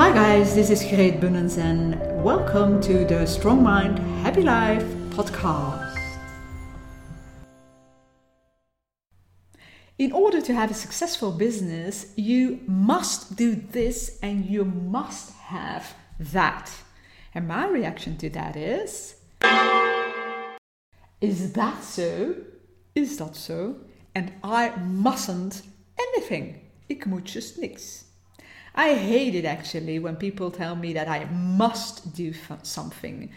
Hi guys, this is Greet Bunnens and welcome to the Strong Mind Happy Life podcast. In order to have a successful business, you must do this and you must have that. And my reaction to that is Is that so? Is that so? And I mustn't anything. Ik moet just niks. I hate it actually when people tell me that I must do something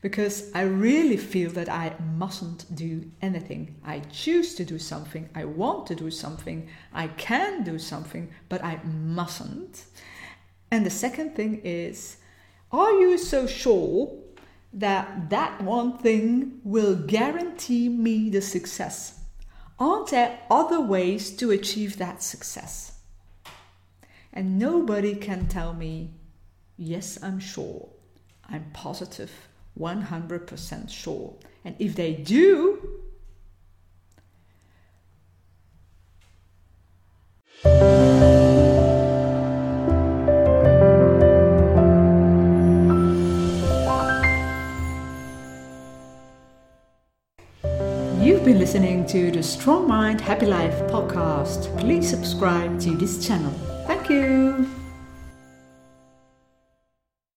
because I really feel that I mustn't do anything. I choose to do something, I want to do something, I can do something, but I mustn't. And the second thing is are you so sure that that one thing will guarantee me the success? Aren't there other ways to achieve that success? And nobody can tell me, yes, I'm sure. I'm positive, 100% sure. And if they do, You've been listening to the Strong Mind Happy Life podcast. Please subscribe to this channel. Thank you.